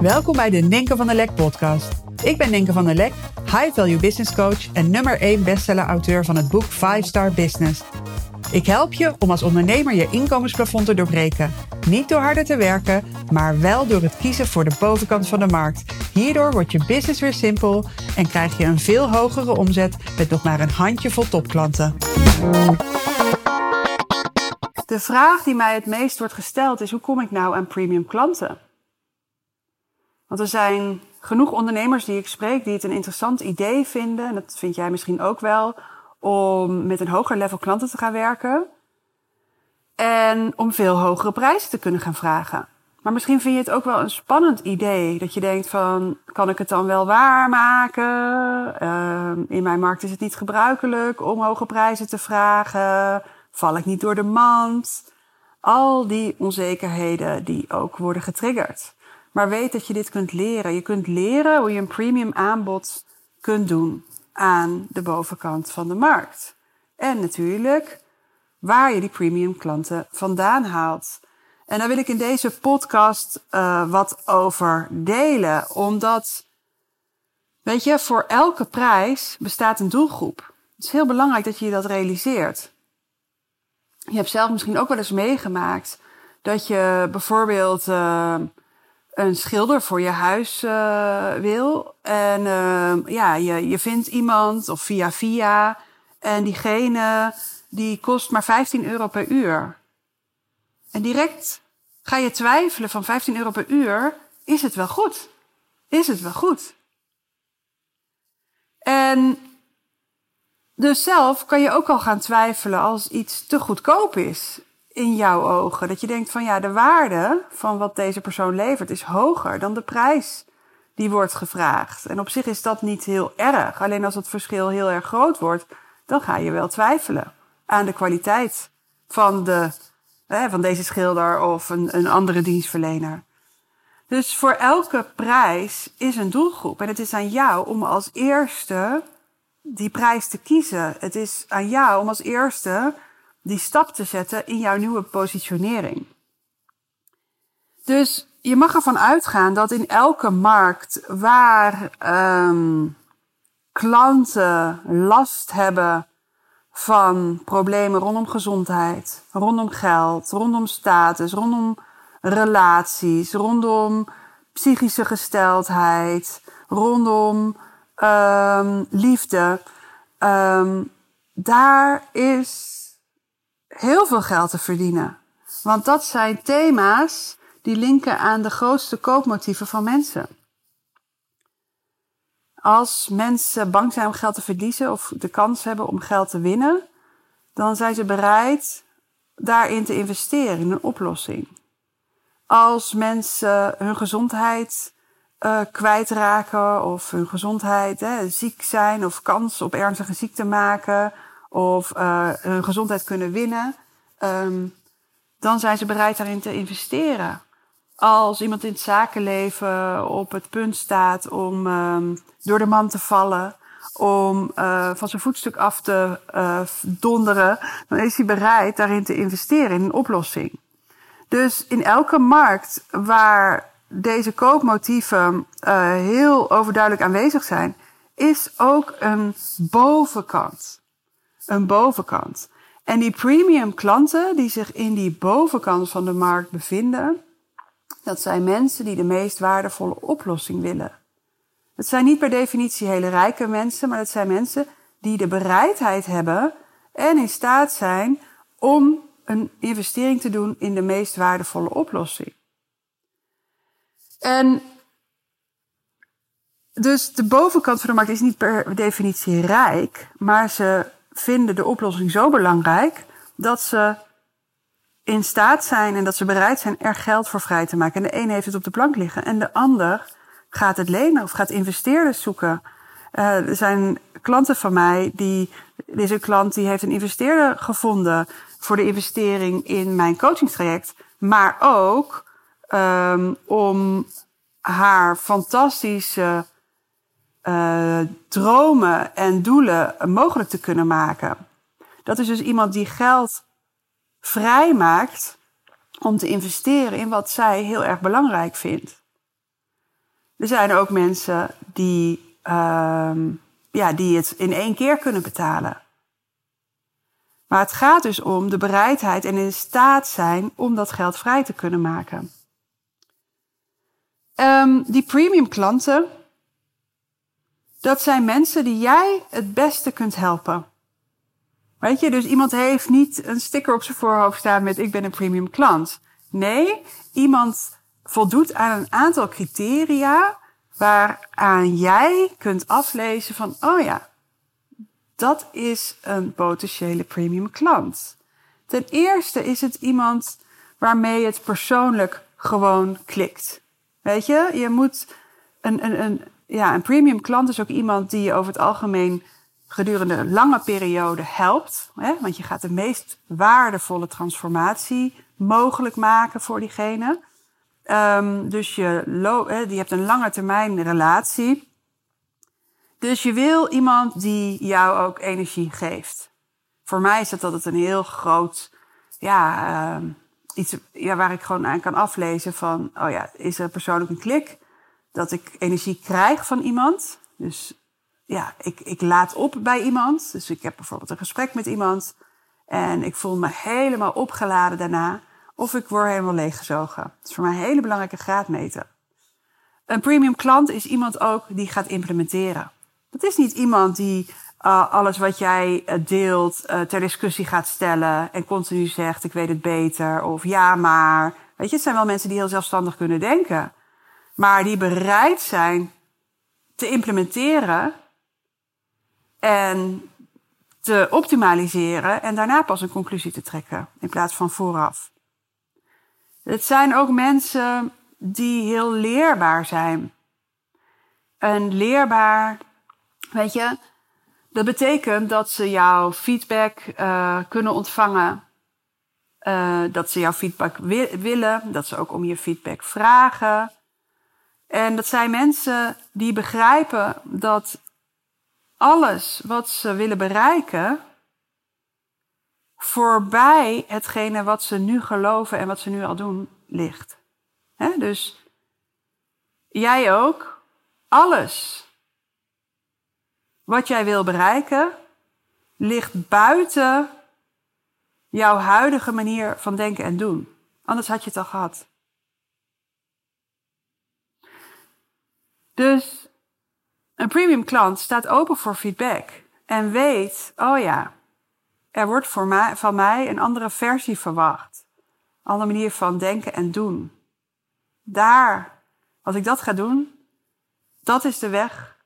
Welkom bij de Ninke van der Lek podcast. Ik ben Ninke van der Lek, high value business coach en nummer 1 bestseller auteur van het boek 5 Star Business. Ik help je om als ondernemer je inkomensplafond te doorbreken. Niet door harder te werken, maar wel door het kiezen voor de bovenkant van de markt. Hierdoor wordt je business weer simpel en krijg je een veel hogere omzet met nog maar een handjevol topklanten. De vraag die mij het meest wordt gesteld is: hoe kom ik nou aan premium klanten? Want er zijn genoeg ondernemers die ik spreek die het een interessant idee vinden, en dat vind jij misschien ook wel, om met een hoger level klanten te gaan werken. En om veel hogere prijzen te kunnen gaan vragen. Maar misschien vind je het ook wel een spannend idee. Dat je denkt van, kan ik het dan wel waarmaken? Uh, in mijn markt is het niet gebruikelijk om hoge prijzen te vragen. Val ik niet door de mand? Al die onzekerheden die ook worden getriggerd. Maar weet dat je dit kunt leren. Je kunt leren hoe je een premium aanbod kunt doen aan de bovenkant van de markt. En natuurlijk waar je die premium klanten vandaan haalt. En daar wil ik in deze podcast uh, wat over delen, omdat, weet je, voor elke prijs bestaat een doelgroep. Het is heel belangrijk dat je dat realiseert. Je hebt zelf misschien ook wel eens meegemaakt dat je bijvoorbeeld uh, een schilder voor je huis uh, wil. En uh, ja, je, je vindt iemand of via via. En diegene die kost maar 15 euro per uur. En direct ga je twijfelen van 15 euro per uur. Is het wel goed? Is het wel goed? En dus zelf kan je ook al gaan twijfelen als iets te goedkoop is in jouw ogen. Dat je denkt van ja, de waarde van wat deze persoon levert is hoger dan de prijs die wordt gevraagd. En op zich is dat niet heel erg. Alleen als het verschil heel erg groot wordt, dan ga je wel twijfelen aan de kwaliteit van, de, hè, van deze schilder of een, een andere dienstverlener. Dus voor elke prijs is een doelgroep. En het is aan jou om als eerste die prijs te kiezen. Het is aan jou om als eerste die stap te zetten in jouw nieuwe positionering. Dus je mag ervan uitgaan dat in elke markt waar um, klanten last hebben van problemen rondom gezondheid, rondom geld, rondom status, rondom relaties, rondom psychische gesteldheid, rondom um, liefde, um, daar is heel veel geld te verdienen. Want dat zijn thema's die linken aan de grootste koopmotieven van mensen. Als mensen bang zijn om geld te verliezen of de kans hebben om geld te winnen, dan zijn ze bereid daarin te investeren in een oplossing. Als mensen hun gezondheid uh, kwijtraken of hun gezondheid hè, ziek zijn of kans op ernstige ziekte maken of uh, hun gezondheid kunnen winnen, um, dan zijn ze bereid daarin te investeren. Als iemand in het zakenleven op het punt staat om um, door de man te vallen, om uh, van zijn voetstuk af te uh, donderen, dan is hij bereid daarin te investeren in een oplossing. Dus in elke markt waar deze koopmotieven heel overduidelijk aanwezig zijn, is ook een bovenkant een bovenkant. En die premium klanten die zich in die bovenkant van de markt bevinden, dat zijn mensen die de meest waardevolle oplossing willen. Het zijn niet per definitie hele rijke mensen, maar het zijn mensen die de bereidheid hebben en in staat zijn om een investering te doen in de meest waardevolle oplossing. En dus de bovenkant van de markt is niet per definitie rijk, maar ze vinden de oplossing zo belangrijk dat ze in staat zijn en dat ze bereid zijn er geld voor vrij te maken. En de een heeft het op de plank liggen en de ander gaat het lenen of gaat investeerders zoeken. Uh, er zijn klanten van mij die, deze klant die heeft een investeerder gevonden voor de investering in mijn coachingstraject, maar ook um, om haar fantastische uh, dromen en doelen mogelijk te kunnen maken. Dat is dus iemand die geld vrijmaakt om te investeren in wat zij heel erg belangrijk vindt. Er zijn ook mensen die, ehm, ja, die het in één keer kunnen betalen. Maar het gaat dus om de bereidheid en in staat zijn om dat geld vrij te kunnen maken. Um, die premium klanten, dat zijn mensen die jij het beste kunt helpen. Weet je, dus iemand heeft niet een sticker op zijn voorhoofd staan met ik ben een premium klant. Nee, iemand voldoet aan een aantal criteria waaraan jij kunt aflezen van, oh ja, dat is een potentiële premium klant. Ten eerste is het iemand waarmee het persoonlijk gewoon klikt. Weet je, je moet een, een, een, ja, een premium klant is ook iemand die je over het algemeen gedurende een lange periode helpt. Hè? Want je gaat de meest waardevolle transformatie mogelijk maken voor diegene. Um, dus je, je hebt een lange termijn relatie. Dus je wil iemand die jou ook energie geeft. Voor mij is dat altijd een heel groot, ja, uh, iets ja, waar ik gewoon aan kan aflezen van, oh ja, is er persoonlijk een klik? Dat ik energie krijg van iemand. Dus ja, ik, ik laat op bij iemand. Dus ik heb bijvoorbeeld een gesprek met iemand. En ik voel me helemaal opgeladen daarna. Of ik word helemaal leeggezogen. Dat is voor mij een hele belangrijke graadmeter. Een premium klant is iemand ook die gaat implementeren. Dat is niet iemand die uh, alles wat jij uh, deelt uh, ter discussie gaat stellen en continu zegt ik weet het beter of ja maar. Weet je, het zijn wel mensen die heel zelfstandig kunnen denken. Maar die bereid zijn te implementeren en te optimaliseren en daarna pas een conclusie te trekken in plaats van vooraf. Het zijn ook mensen die heel leerbaar zijn. En leerbaar, weet je, dat betekent dat ze jouw feedback uh, kunnen ontvangen. Uh, dat ze jouw feedback wi willen, dat ze ook om je feedback vragen. En dat zijn mensen die begrijpen dat alles wat ze willen bereiken voorbij hetgene wat ze nu geloven en wat ze nu al doen ligt. Dus jij ook, alles wat jij wil bereiken ligt buiten jouw huidige manier van denken en doen. Anders had je het al gehad. Dus een premium klant staat open voor feedback en weet, oh ja, er wordt van mij een andere versie verwacht. Een andere manier van denken en doen. Daar, als ik dat ga doen, dat is de weg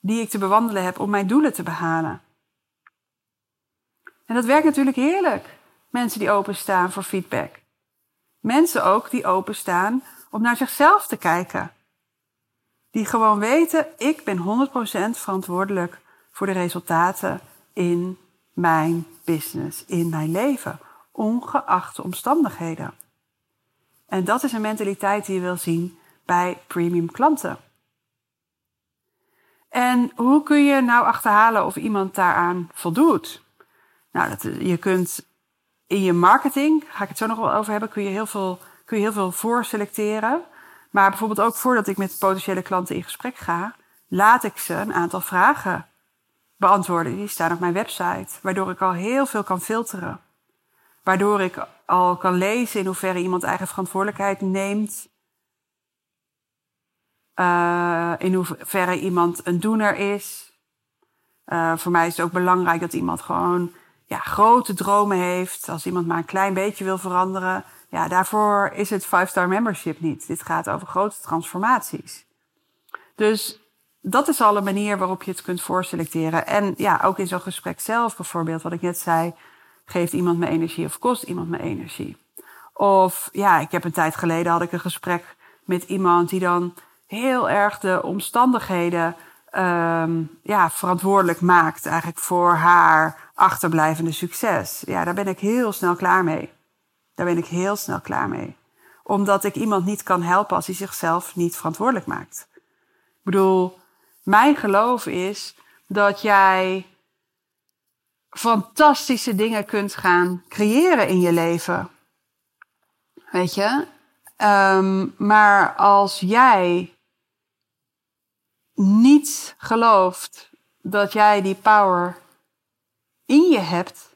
die ik te bewandelen heb om mijn doelen te behalen. En dat werkt natuurlijk heerlijk. Mensen die openstaan voor feedback. Mensen ook die openstaan om naar zichzelf te kijken. Die gewoon weten, ik ben 100% verantwoordelijk voor de resultaten in mijn business, in mijn leven, ongeacht de omstandigheden. En dat is een mentaliteit die je wil zien bij premium klanten. En hoe kun je nou achterhalen of iemand daaraan voldoet? Nou, dat, je kunt in je marketing, ga ik het zo nog wel over hebben, kun je heel veel, kun je heel veel voorselecteren. Maar bijvoorbeeld ook voordat ik met potentiële klanten in gesprek ga, laat ik ze een aantal vragen beantwoorden. Die staan op mijn website, waardoor ik al heel veel kan filteren. Waardoor ik al kan lezen in hoeverre iemand eigen verantwoordelijkheid neemt. Uh, in hoeverre iemand een doener is. Uh, voor mij is het ook belangrijk dat iemand gewoon ja, grote dromen heeft. Als iemand maar een klein beetje wil veranderen, ja, daarvoor is het 5-star membership niet. Dit gaat over grote transformaties. Dus dat is al een manier waarop je het kunt voorselecteren. En ja, ook in zo'n gesprek zelf bijvoorbeeld, wat ik net zei, geeft iemand me energie of kost iemand me energie? Of ja, ik heb een tijd geleden had ik een gesprek met iemand die dan heel erg de omstandigheden um, ja, verantwoordelijk maakt eigenlijk voor haar achterblijvende succes. Ja, daar ben ik heel snel klaar mee. Daar ben ik heel snel klaar mee. Omdat ik iemand niet kan helpen als hij zichzelf niet verantwoordelijk maakt. Ik bedoel, mijn geloof is dat jij fantastische dingen kunt gaan creëren in je leven. Weet je? Um, maar als jij niet gelooft dat jij die power in je hebt.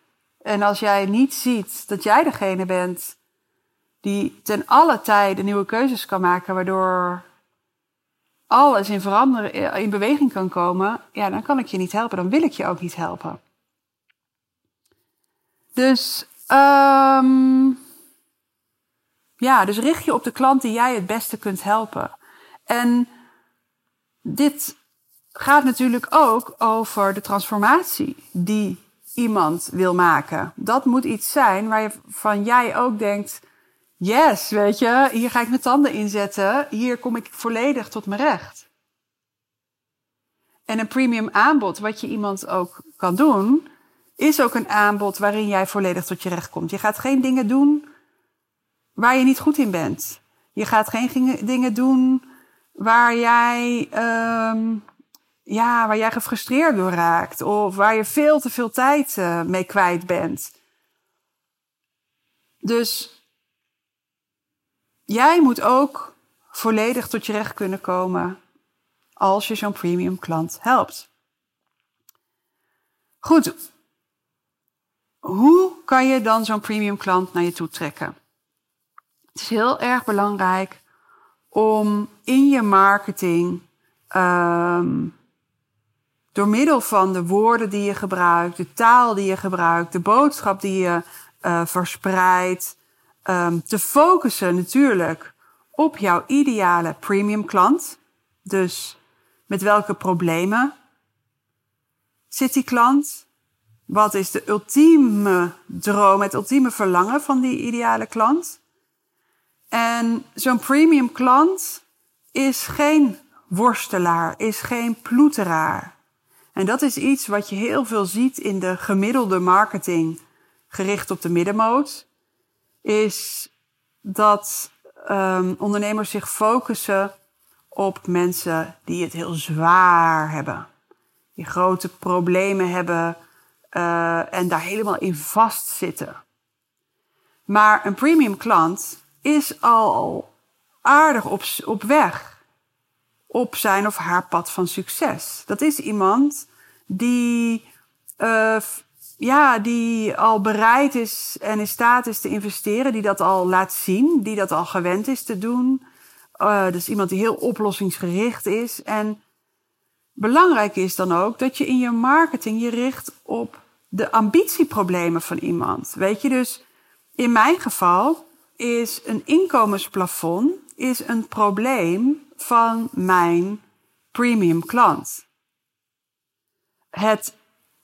En als jij niet ziet dat jij degene bent die ten alle tijde nieuwe keuzes kan maken, waardoor alles in veranderen, in beweging kan komen, ja, dan kan ik je niet helpen. Dan wil ik je ook niet helpen. Dus, um, ja, dus richt je op de klant die jij het beste kunt helpen. En dit gaat natuurlijk ook over de transformatie die iemand wil maken. Dat moet iets zijn waarvan jij ook denkt: yes, weet je, hier ga ik mijn tanden inzetten, hier kom ik volledig tot mijn recht. En een premium aanbod, wat je iemand ook kan doen, is ook een aanbod waarin jij volledig tot je recht komt. Je gaat geen dingen doen waar je niet goed in bent. Je gaat geen dingen doen waar jij, um, ja, waar jij gefrustreerd door raakt. Of waar je veel te veel tijd uh, mee kwijt bent. Dus jij moet ook volledig tot je recht kunnen komen als je zo'n premium klant helpt. Goed. Hoe kan je dan zo'n premium klant naar je toe trekken? Het is heel erg belangrijk om in je marketing um, door middel van de woorden die je gebruikt, de taal die je gebruikt, de boodschap die je uh, verspreidt, um, te focussen natuurlijk op jouw ideale premium klant. Dus met welke problemen zit die klant? Wat is de ultieme droom, het ultieme verlangen van die ideale klant? En zo'n premium klant is geen worstelaar, is geen ploeteraar. En dat is iets wat je heel veel ziet in de gemiddelde marketing gericht op de middenmoot. Is dat um, ondernemers zich focussen op mensen die het heel zwaar hebben. Die grote problemen hebben uh, en daar helemaal in vastzitten. Maar een premium klant is al aardig op, op weg op zijn of haar pad van succes. Dat is iemand die, uh, ja, die al bereid is en in staat is te investeren, die dat al laat zien, die dat al gewend is te doen. Uh, dus iemand die heel oplossingsgericht is. En belangrijk is dan ook dat je in je marketing je richt op de ambitieproblemen van iemand. Weet je, dus in mijn geval is een inkomensplafond is een probleem van mijn premium klant. Het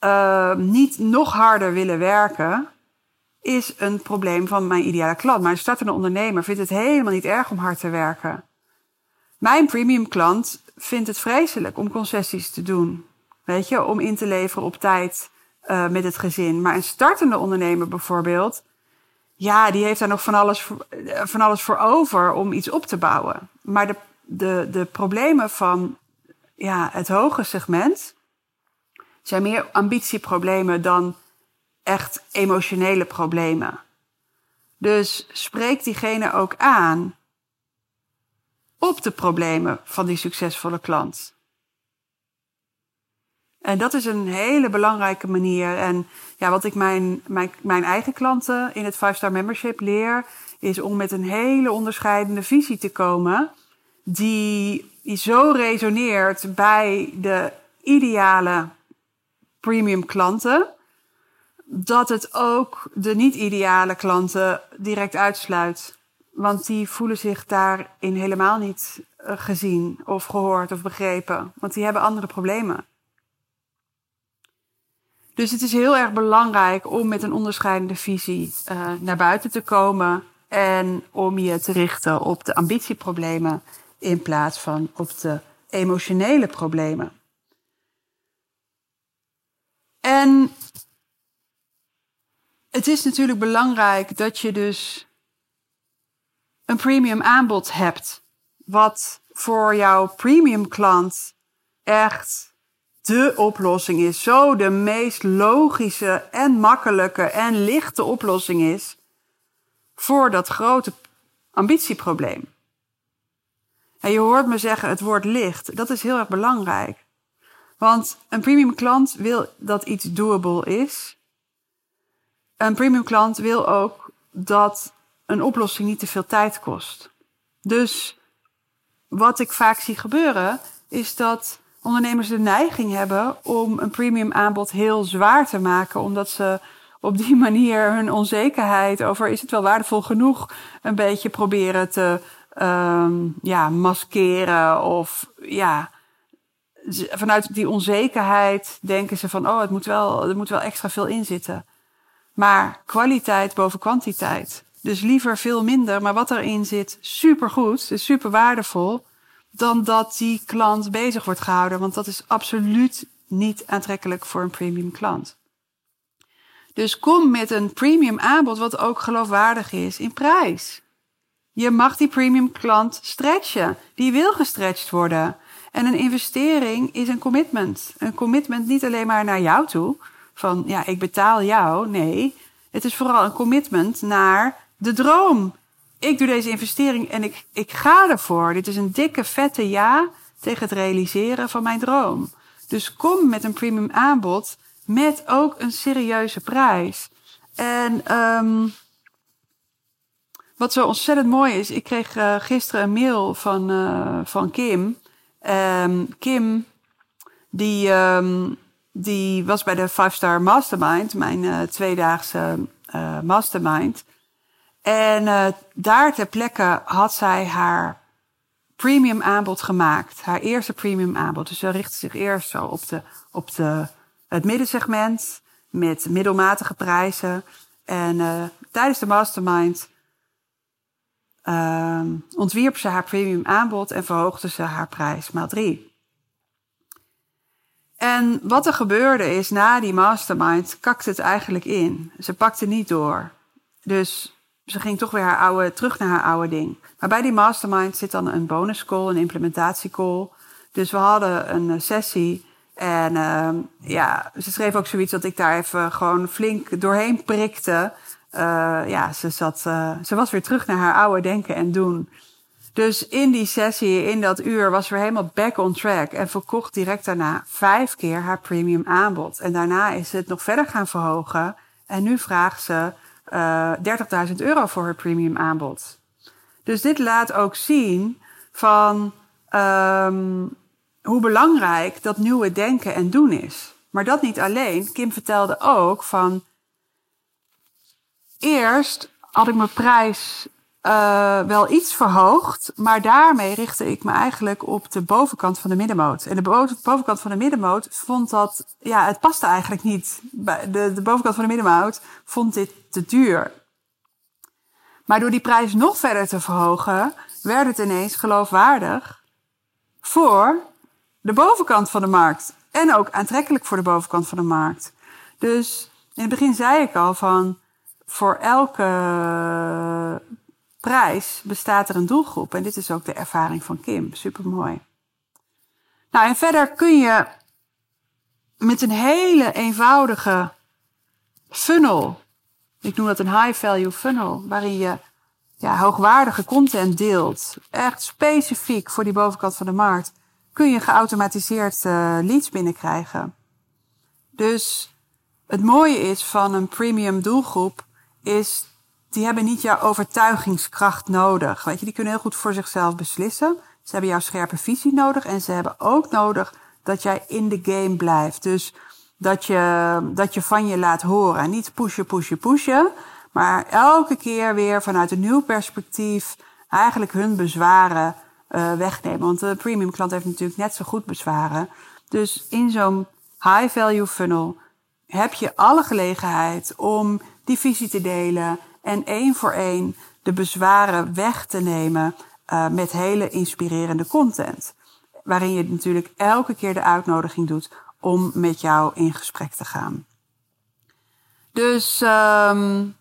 uh, niet nog harder willen werken is een probleem van mijn ideale klant. Mijn startende ondernemer vindt het helemaal niet erg om hard te werken. Mijn premium klant vindt het vreselijk om concessies te doen. Weet je, om in te leveren op tijd uh, met het gezin. Maar een startende ondernemer bijvoorbeeld, ja, die heeft daar nog van alles, van alles voor over om iets op te bouwen. Maar de, de, de problemen van ja, het hoge segment zijn meer ambitieproblemen dan echt emotionele problemen. Dus spreek diegene ook aan op de problemen van die succesvolle klant. En dat is een hele belangrijke manier. En ja, wat ik mijn, mijn, mijn eigen klanten in het 5-star membership leer, is om met een hele onderscheidende visie te komen. Die, die zo resoneert bij de ideale premium klanten. Dat het ook de niet-ideale klanten direct uitsluit. Want die voelen zich daarin helemaal niet eh, gezien of gehoord of begrepen. Want die hebben andere problemen. Dus het is heel erg belangrijk om met een onderscheidende visie uh, naar buiten te komen en om je te richten op de ambitieproblemen in plaats van op de emotionele problemen. En het is natuurlijk belangrijk dat je dus een premium aanbod hebt, wat voor jouw premium klant echt de oplossing is. Zo de meest logische en makkelijke en lichte oplossing is voor dat grote ambitieprobleem. En je hoort me zeggen het woord licht. Dat is heel erg belangrijk. Want een premium klant wil dat iets doable is. Een premium klant wil ook dat een oplossing niet te veel tijd kost. Dus wat ik vaak zie gebeuren, is dat ondernemers de neiging hebben om een premium aanbod heel zwaar te maken, omdat ze op die manier hun onzekerheid over is het wel waardevol genoeg een beetje proberen te um, ja, maskeren of ja, vanuit die onzekerheid denken ze van oh het moet wel er moet wel extra veel in zitten. Maar kwaliteit boven kwantiteit. Dus liever veel minder, maar wat erin zit, supergoed, is super waardevol, dan dat die klant bezig wordt gehouden. Want dat is absoluut niet aantrekkelijk voor een premium klant. Dus kom met een premium aanbod wat ook geloofwaardig is in prijs. Je mag die premium klant stretchen. Die wil gestretched worden. En een investering is een commitment. Een commitment niet alleen maar naar jou toe. Van ja, ik betaal jou. Nee, het is vooral een commitment naar de droom. Ik doe deze investering en ik, ik ga ervoor. Dit is een dikke, vette ja tegen het realiseren van mijn droom. Dus kom met een premium aanbod met ook een serieuze prijs. En um, wat zo ontzettend mooi is, ik kreeg uh, gisteren een mail van, uh, van Kim. Um, Kim, die, um, die was bij de Five Star Mastermind, mijn uh, tweedaagse mastermind. En daar ter plekke had zij haar premium aanbod gemaakt. Haar eerste premium aanbod. Dus ze richtte zich eerst zo op, de, op de, het middensegment met middelmatige prijzen. En tijdens de mastermind uh, ontwierp ze haar premium aanbod en verhoogde ze haar prijs maal drie. En wat er gebeurde is, na die mastermind kakte het eigenlijk in. Ze pakte niet door. Dus ze ging toch weer haar oude, terug naar haar oude ding. Maar bij die mastermind zit dan een bonus call, een implementatiecall. Dus we hadden een sessie. En uh, ja, ze schreef ook zoiets dat ik daar even gewoon flink doorheen prikte. Uh, ja, ze, zat, uh, ze was weer terug naar haar oude denken en doen. Dus in die sessie, in dat uur, was ze helemaal back on track. En verkocht direct daarna vijf keer haar premium aanbod. En daarna is ze het nog verder gaan verhogen. En nu vraagt ze uh, 30.000 euro voor haar premium aanbod. Dus dit laat ook zien van um, hoe belangrijk dat nieuwe denken en doen is. Maar dat niet alleen. Kim vertelde ook van eerst had ik mijn prijs uh, wel iets verhoogd, maar daarmee richtte ik me eigenlijk op de bovenkant van de middenmoot. En de bovenkant van de middenmoot vond dat, ja, het paste eigenlijk niet. De, de bovenkant van de middenmoot vond dit te duur. Maar door die prijs nog verder te verhogen, werd het ineens geloofwaardig voor de bovenkant van de markt. En ook aantrekkelijk voor de bovenkant van de markt. Dus in het begin zei ik al van, voor elke prijs bestaat er een doelgroep. En dit is ook de ervaring van Kim. Super mooi. Nou, en verder kun je met een hele eenvoudige funnel. Ik noem dat een high value funnel. Waarin je ja, hoogwaardige content deelt. Echt specifiek voor die bovenkant van de markt. Kun je geautomatiseerd uh, leads binnenkrijgen. Dus het mooie is van een premium doelgroep is, die hebben niet jouw overtuigingskracht nodig. Weet je, die kunnen heel goed voor zichzelf beslissen. Ze hebben jouw scherpe visie nodig en ze hebben ook nodig dat jij in de game blijft. Dus dat je, dat je van je laat horen. niet pushen, pushen, pushen. Maar elke keer weer vanuit een nieuw perspectief eigenlijk hun bezwaren uh, wegnemen. Want de premium klant heeft natuurlijk net zo goed bezwaren. Dus in zo'n high value funnel heb je alle gelegenheid om die visie te delen en één voor één de bezwaren weg te nemen uh, met hele inspirerende content. Waarin je natuurlijk elke keer de uitnodiging doet om met jou in gesprek te gaan. Dus um,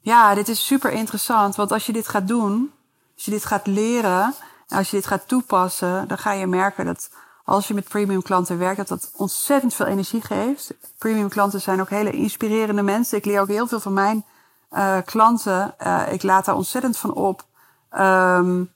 ja, dit is super interessant. Want als je dit gaat doen, als je dit gaat leren, als je dit gaat toepassen, dan ga je merken dat als je met premium klanten werkt, dat dat ontzettend veel energie geeft. Premium klanten zijn ook hele inspirerende mensen. Ik leer ook heel veel van mijn uh, klanten. Uh, ik laat daar ontzettend van op. Um,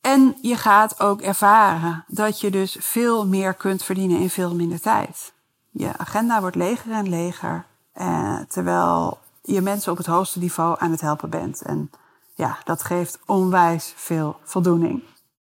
En je gaat ook ervaren dat je dus veel meer kunt verdienen in veel minder tijd. Je agenda wordt leger en leger, eh, terwijl je mensen op het hoogste niveau aan het helpen bent. En ja, dat geeft onwijs veel voldoening.